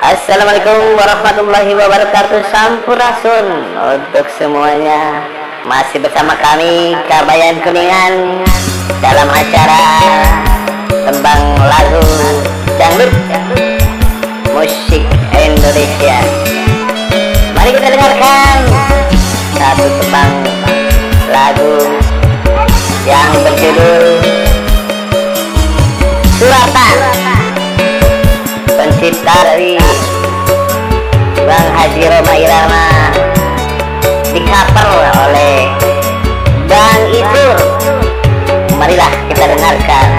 Assalamualaikum warahmatullahi wabarakatuh. Sampurasun Untuk semuanya. Masih bersama kami Kabayan Kuningan Dalam acara Tembang lagu Dangdut Musik Indonesia. Mari kita dengarkan Satu tembang Lagu Yang berjudul pencipta dari Bang Haji Roma Irama. Di cover oleh Bang Itur. Marilah kita dengarkan